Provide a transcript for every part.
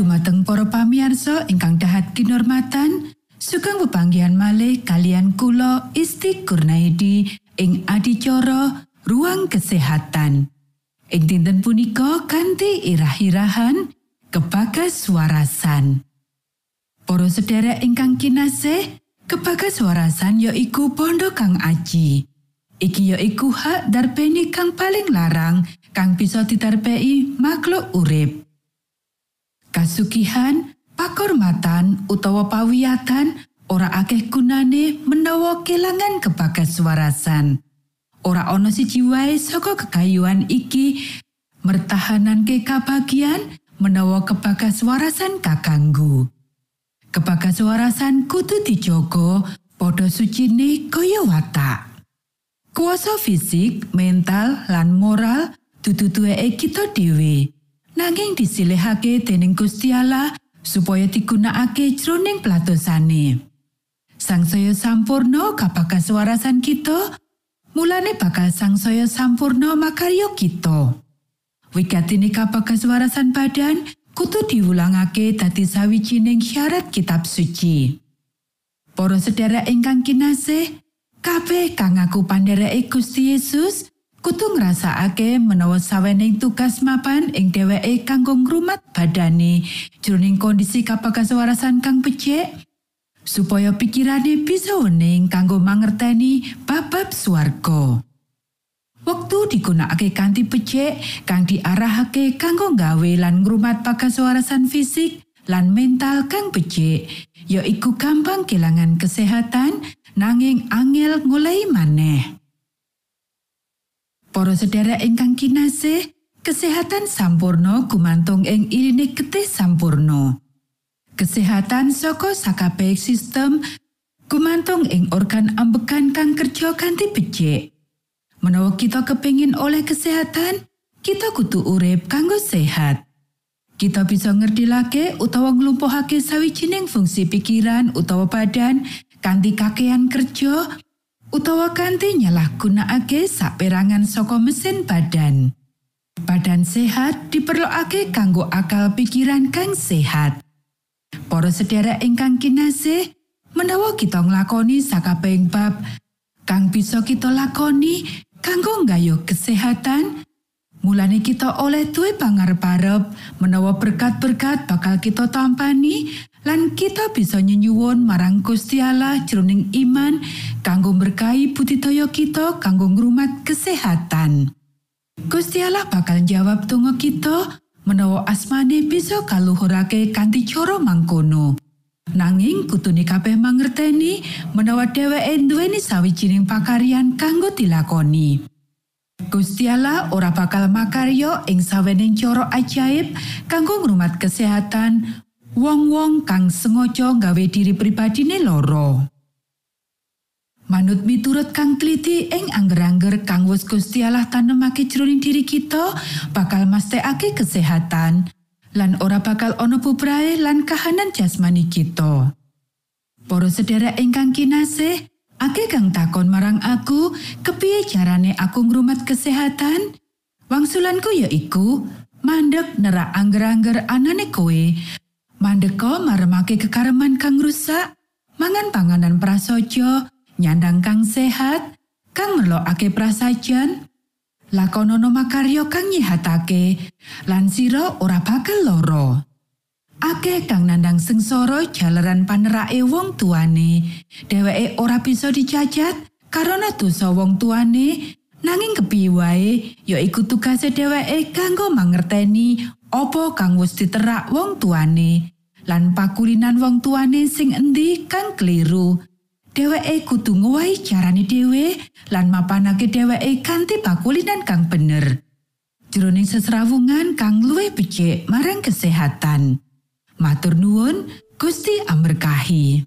dumateng para pamiarsa ingkang dahat kinormatan sugeng pepanggihan malih kalian kula Isti Kurnaidi ing adicara ruang kesehatan. Ing dinten punika kanthi irah-irahan kebagas warasan. Para sedherek ingkang kinasih kebagas warasan ya iku bondo kang aji. Iki ya iku hak darbeni kang paling larang kang bisa ditarpei makhluk urip kasugihan, pakormatan utawa pawiyatan ora akeh gunane menawa kelangan kebagas warasan. Ora ana siji wae saka kekayuan iki mertahanan ke kabagian menawa kebagas warasan kakanggu. Kebagas warasan kudu dijogo padha sucine kaya watak. Kuasa fisik, mental, lan moral dudu kita dhewe. Nanging disilihake dening Gusti Allah supaya digunakake jroning platosane. Sangsaya sampurno kapakas warasan kita, mulane bakal sangsaya sampurno makaryo kita. Wigatine kapakas warasan badan kutu diwulangake dadi sawijining syarat kitab suci. Para sedherek ingkang kinasih, kabeh kang ngaku pandhereke Gusti Yesus, kudu ngrasakake menawa sawening tugas mapan ing dheweke kanggo ngrumat badane jroning kondisi kapakasawarasan kang becik supaya pikirane bisa wening kanggo mangerteni babab swarga. Wektu digunakake kanthi becik kang diarahake kanggo gawe lan ngrumat pakasawarasan fisik lan mental kang becik, ya iku gampang kelangan kesehatan nanging angel ngulai maneh. Para sedherek ingkang kinasih, kesehatan sampurno gumantung ing irine getih sampurno. Kesehatan saka sakabeh sistem gumantung ing organ ambekan kang kerja kanthi becik. Menawa kita kepingin oleh kesehatan, kita kudu urip kanggo sehat. Kita bisa ngerti lagi utawa nglumpuhake sawijining fungsi pikiran utawa badan kanthi kakean kerja utawa kanthi nyalahgunakake saperangan saka mesin badan. Badan sehat diperlokake kanggo akal pikiran kang sehat. Para sedherek ingkang kinasih, menawa kita nglakoni sakabehing bab kang bisa kita lakoni kanggo nggayuh kesehatan, mulane kita oleh duwe pangarep-arep menawa berkat-berkat bakal kita tampani lan kita bisa nyenyuwun marang Gusti Allah jroning iman kanggo berkahi budidaya kita kanggo ngrumat kesehatan. Gusti Allah bakal jawab tunggu kita menawa asmane bisa kaluhurake kanthi cara mangkono. Nanging kutune kabeh mangerteni menawa dheweke duweni sawijining pakaryan kanggo dilakoni. Gusti Allah ora bakal makaryo ing sawening cara ajaib kanggo ngrumat kesehatan wong-wong kang sengaja gawe diri pribadine loro. Manut miturut kang teliti ing angger-angger kang wis Gusti Allah tanemake jroning diri kita bakal mesthekake kesehatan lan ora bakal ana bubrae lan kahanan jasmani kita. Para sedherek ingkang kinasih, Ake kang takon marang aku, kepiye carane aku ngrumat kesehatan? Wangsulanku ya iku, mandek nerak angger-angger anane kowe. Mandeka maremake kekareman kang rusak, mangan panganan prasaja, nyandang kang sehat, kang merlokake prasajan, lakonono makaryo kang nyihatake, lan sira ora bakal loro. Akeh kang nandang sengsara jalaran panerake wong tuane. Dheweke ora bisa dicacat karena dosa wong tuane, nanging kepiye wae ya iku tugase dheweke kanggo mangerteni apa kang wis diterak wong tuane. Lan pakulinan wong tuane sing endi kang keliru. Dheweke kudu ngowahi carane dhewe lan mapanake dheweke kanthi pakulinan kang bener. Jroning sesrawungan kang luwih becik marang kesehatan. Matur nuwun, Gusti amberkahi.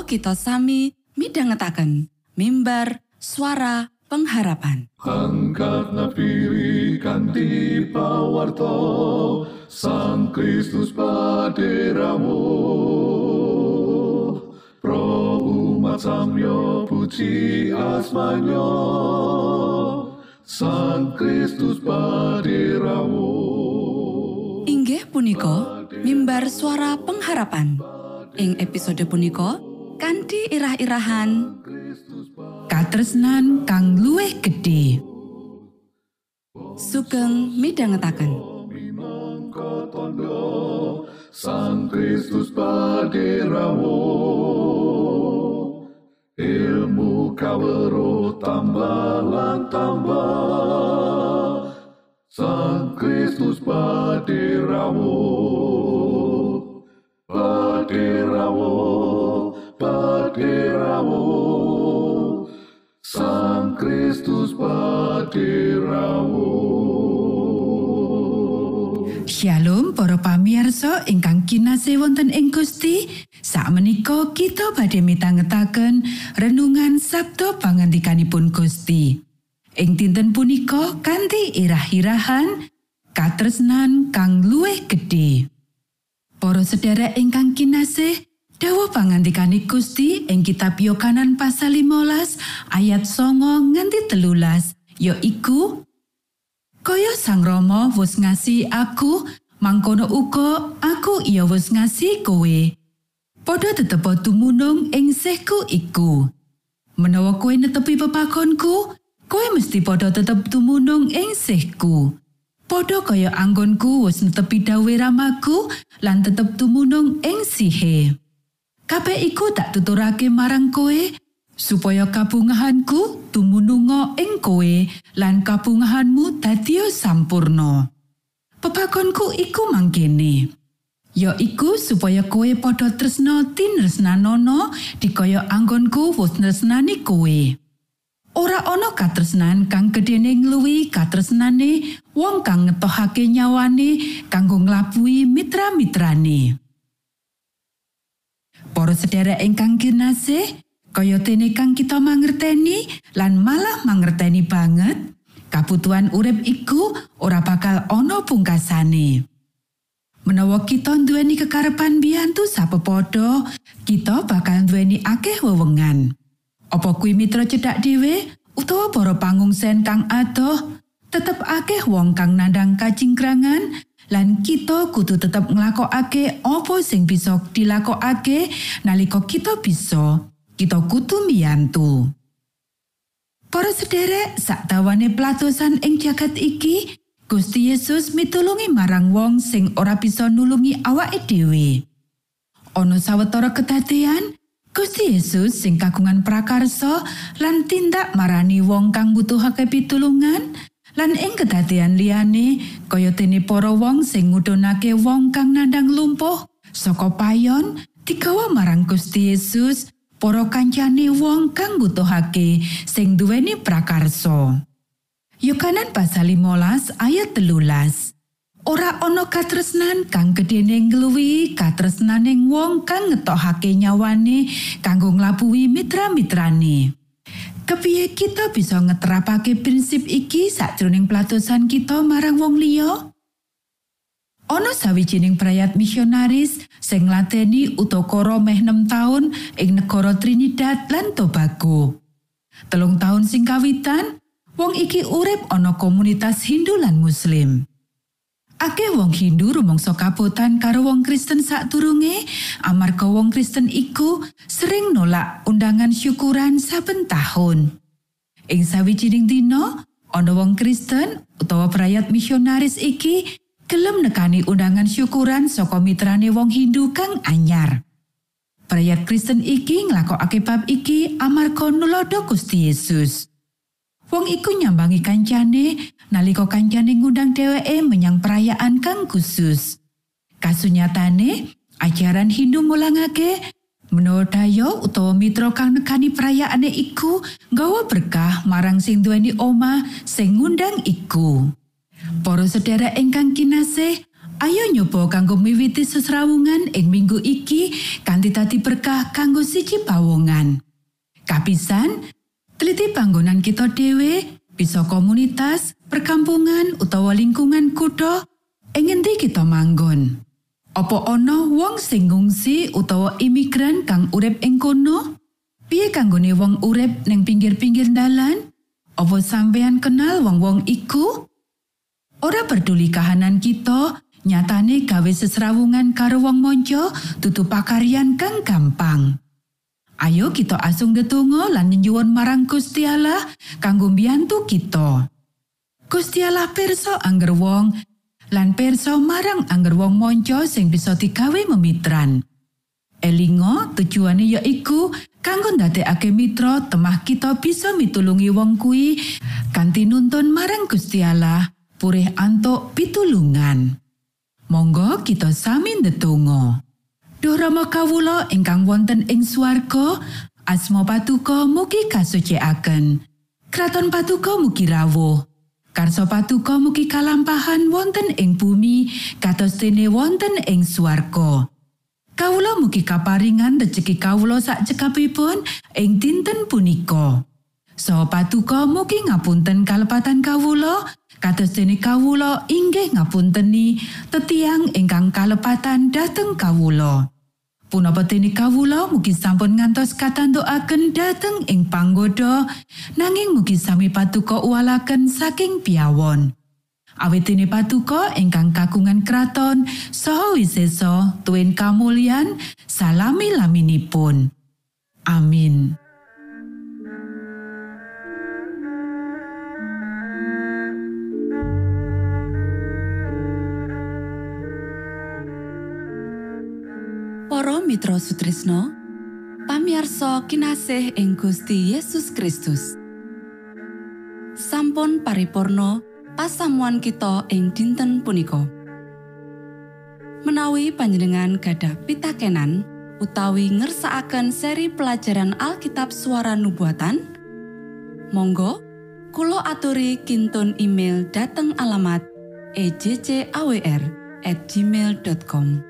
monggo kita sami midhangetaken mimbar suara pengharapan. Angkat nafiri kanti pawarto Sang Kristus paderamu. Pro umat samyo puji asmanyo Sang Kristus paderamu. Inggih punika mimbar suara pengharapan. Ing episode punika kanthi irah-irahan. Katresnan kang luwih gedhe. sugeng midhangetaken. Sang Kristus paderamu Ilmu kawero tambah tambah. Sang Kristus paderamu Paderamu Paderamu Sang Kristus paderamu Shalom para pamirsa ingkang kinasih wonten ing Gusti. Sakmenika kita badhe mitangetaken renungan Sabto pangandikanipun Gusti. Ing dinten punika kanthi irah-irahan katresnan kang luwih gedhe. Para sedherek ingkang kinasih, dawuh pangandikane Gusti ing kitab Yohanan pasal 15 ayat 9 nganti telulas yaiku Kaya Sang Rama wis ngasihi aku, mangkono uga aku iya wis ngasihi kowe. Padha tetep tumunung ing sihku iku. Menawa kowe netepi pepakonku, kowe mesti padha tetep tumunung ing sihku. Padha kaya anggonku wis netepi dawe ramaku lan tetep tumunung ing sihe. Kabeh iku tak tuturake marang kowe supaya kabungahanku tumununga ing kowe lan kabungahanmu dadi sampurna. Pepakonku iku mangkene. Ya iku supaya kowe padha tresna tinresnanono dikaya anggonku wis tresnani kowe. Ora ana katresnan kang gedene ngluwi katresnane wong kang ngetohake nyawane kanggo nglabuhi mitra-mitrane. Para sedherek ingkang kinasih, kaya dene kang kita mangerteni lan malah mangerteni banget, kabutuhan urip iku ora bakal ana pungkasane. Menawa kita nduweni kekarepan biyantu sapepodo, kita bakal nduweni akeh wewengan. Apa kuwi mitra cedhak dhewe utawa para pangungsen kang adoh, tetep akeh wong kang nandang kacingkrangan lan kita kudu tetep nglakokake apa sing bisa dilakokake nalika kita bisa. Kita kudu mbiyantu. Para sederek sakdawane pelatosan ing jagat iki Gusti Yesus mitulungi marang wong sing ora bisa nulungi awake dhewe. Ana sawetara kedadean Gusti Yesus sing kagungan prakarsa lan tindak marani wong kang butuhake pitulungan lan ing kedadean liyane kaya dene para wong sing ngudhunake wong kang nandang lumpuh saka payon digawa marang Gusti Yesus para kancane wong kang butuhake sing duweni prakarsa. Yohanan pasal 15 ayat telulas. Ora ana katresnan kang gedene ngluwi katresnaning wong kang ngetokake nyawane kanggo nglabuhi mitra-mitrane Kepiye kita bisa ngeterapake prinsip iki sakjroning pelatosan kita marang wong liya? Ana sawijining prayat misionaris sing nglateni utokara meh 6 taun ing negara Trinidad lan Tobago. Telung taun sing kawitan, wong iki urip ana komunitas Hindu lan Muslim. Akeh wong Hindu rumangsa kapotan karo wong Kristen sadurunge amarga wong Kristen iku sering nolak undangan syukuran saben tahun. Ing sawijining dina, ana wong Kristen utawa perayat misionaris iki gelem nekani undangan syukuran saka mitrane wong Hindu kang anyar. Perayat Kristen iki nglakokake bab iki amarga nulodo Gusti Yesus. Wong iku nyambangi kancane nalika kancane ngundang dheweke menyang perayaan kang khusus. Kasunyatane, ajaran Hindu mulangake menawa dayo utawa mitra kang nekani perayaane iku nggawa berkah marang sing duweni omah sing ngundang iku. Para sedherek ingkang kinasih, Ayo nyoba kanggo miwiti sesrawungan ing minggu iki kanthi dadi berkah kanggo siji pawongan. Kapisan, teliti panggonan kita dhewe, bisa komunitas, perkampungan utawa lingkungan kutha ing ngendi kita manggon. Apa ana wong sing ngungsi utawa imigran kang urip ing kono? Piye kanggone wong urip ning pinggir-pinggir dalan? Apa sampeyan kenal wong-wong iku? Ora peduli kahanan kita, nyatane gawe sesrawungan karo wong monco dudu pakaryan kang gampang. Ayo kita asung ndedonga lan nyuwun marang Gusti Allah kanggo mbiyantu kita. Gusti Allah pirsa angger wong lan pirsa marang angger wong monco sing bisa digawe memitran. Elingo tujuane yaiku kanggo ndadekake mitra temah kita bisa mitulungi wong kuwi kanthi nuntun marang Gusti Allah purih antuk pitulungan. Monggo kita sami ndedonga. Duh Rama kawula ingkang wonten ing swarga, asma patuko mugi kasucikaken. Kraton patuko mugi rawuh. Karso patuko mugi kalampahan wonten ing bumi kados dene wonten ing swarga. Kawula mugi kaparingan rejeki kawula sak cekapipun ing dinten punika. Saha patuko mugi ngapunten kalepatan kawula kados dene kawula inggih ngapunteni tetiang ingkang kalepatan dhateng kawula. Punapa dene kawula mugi sampun ngantos katantukaken dhateng ing panggoda nanging mugi sami patuko uwalaken saking piawon. Awit dene patuko ingkang kagungan kraton saha wisesa tuwin kamulyan salami laminipun. Amin. Mitra Sutrisno pamiarsa kinasih ing Gusti Yesus Kristus. Sampun paripurno pasamuan kita ing dinten punika. Menawi panjenengan gadah pitakenan utawi ngersaakan seri pelajaran Alkitab suara nubuatan Monggo Kulo aturi kinton email dateng alamat ejcawr at gmail.com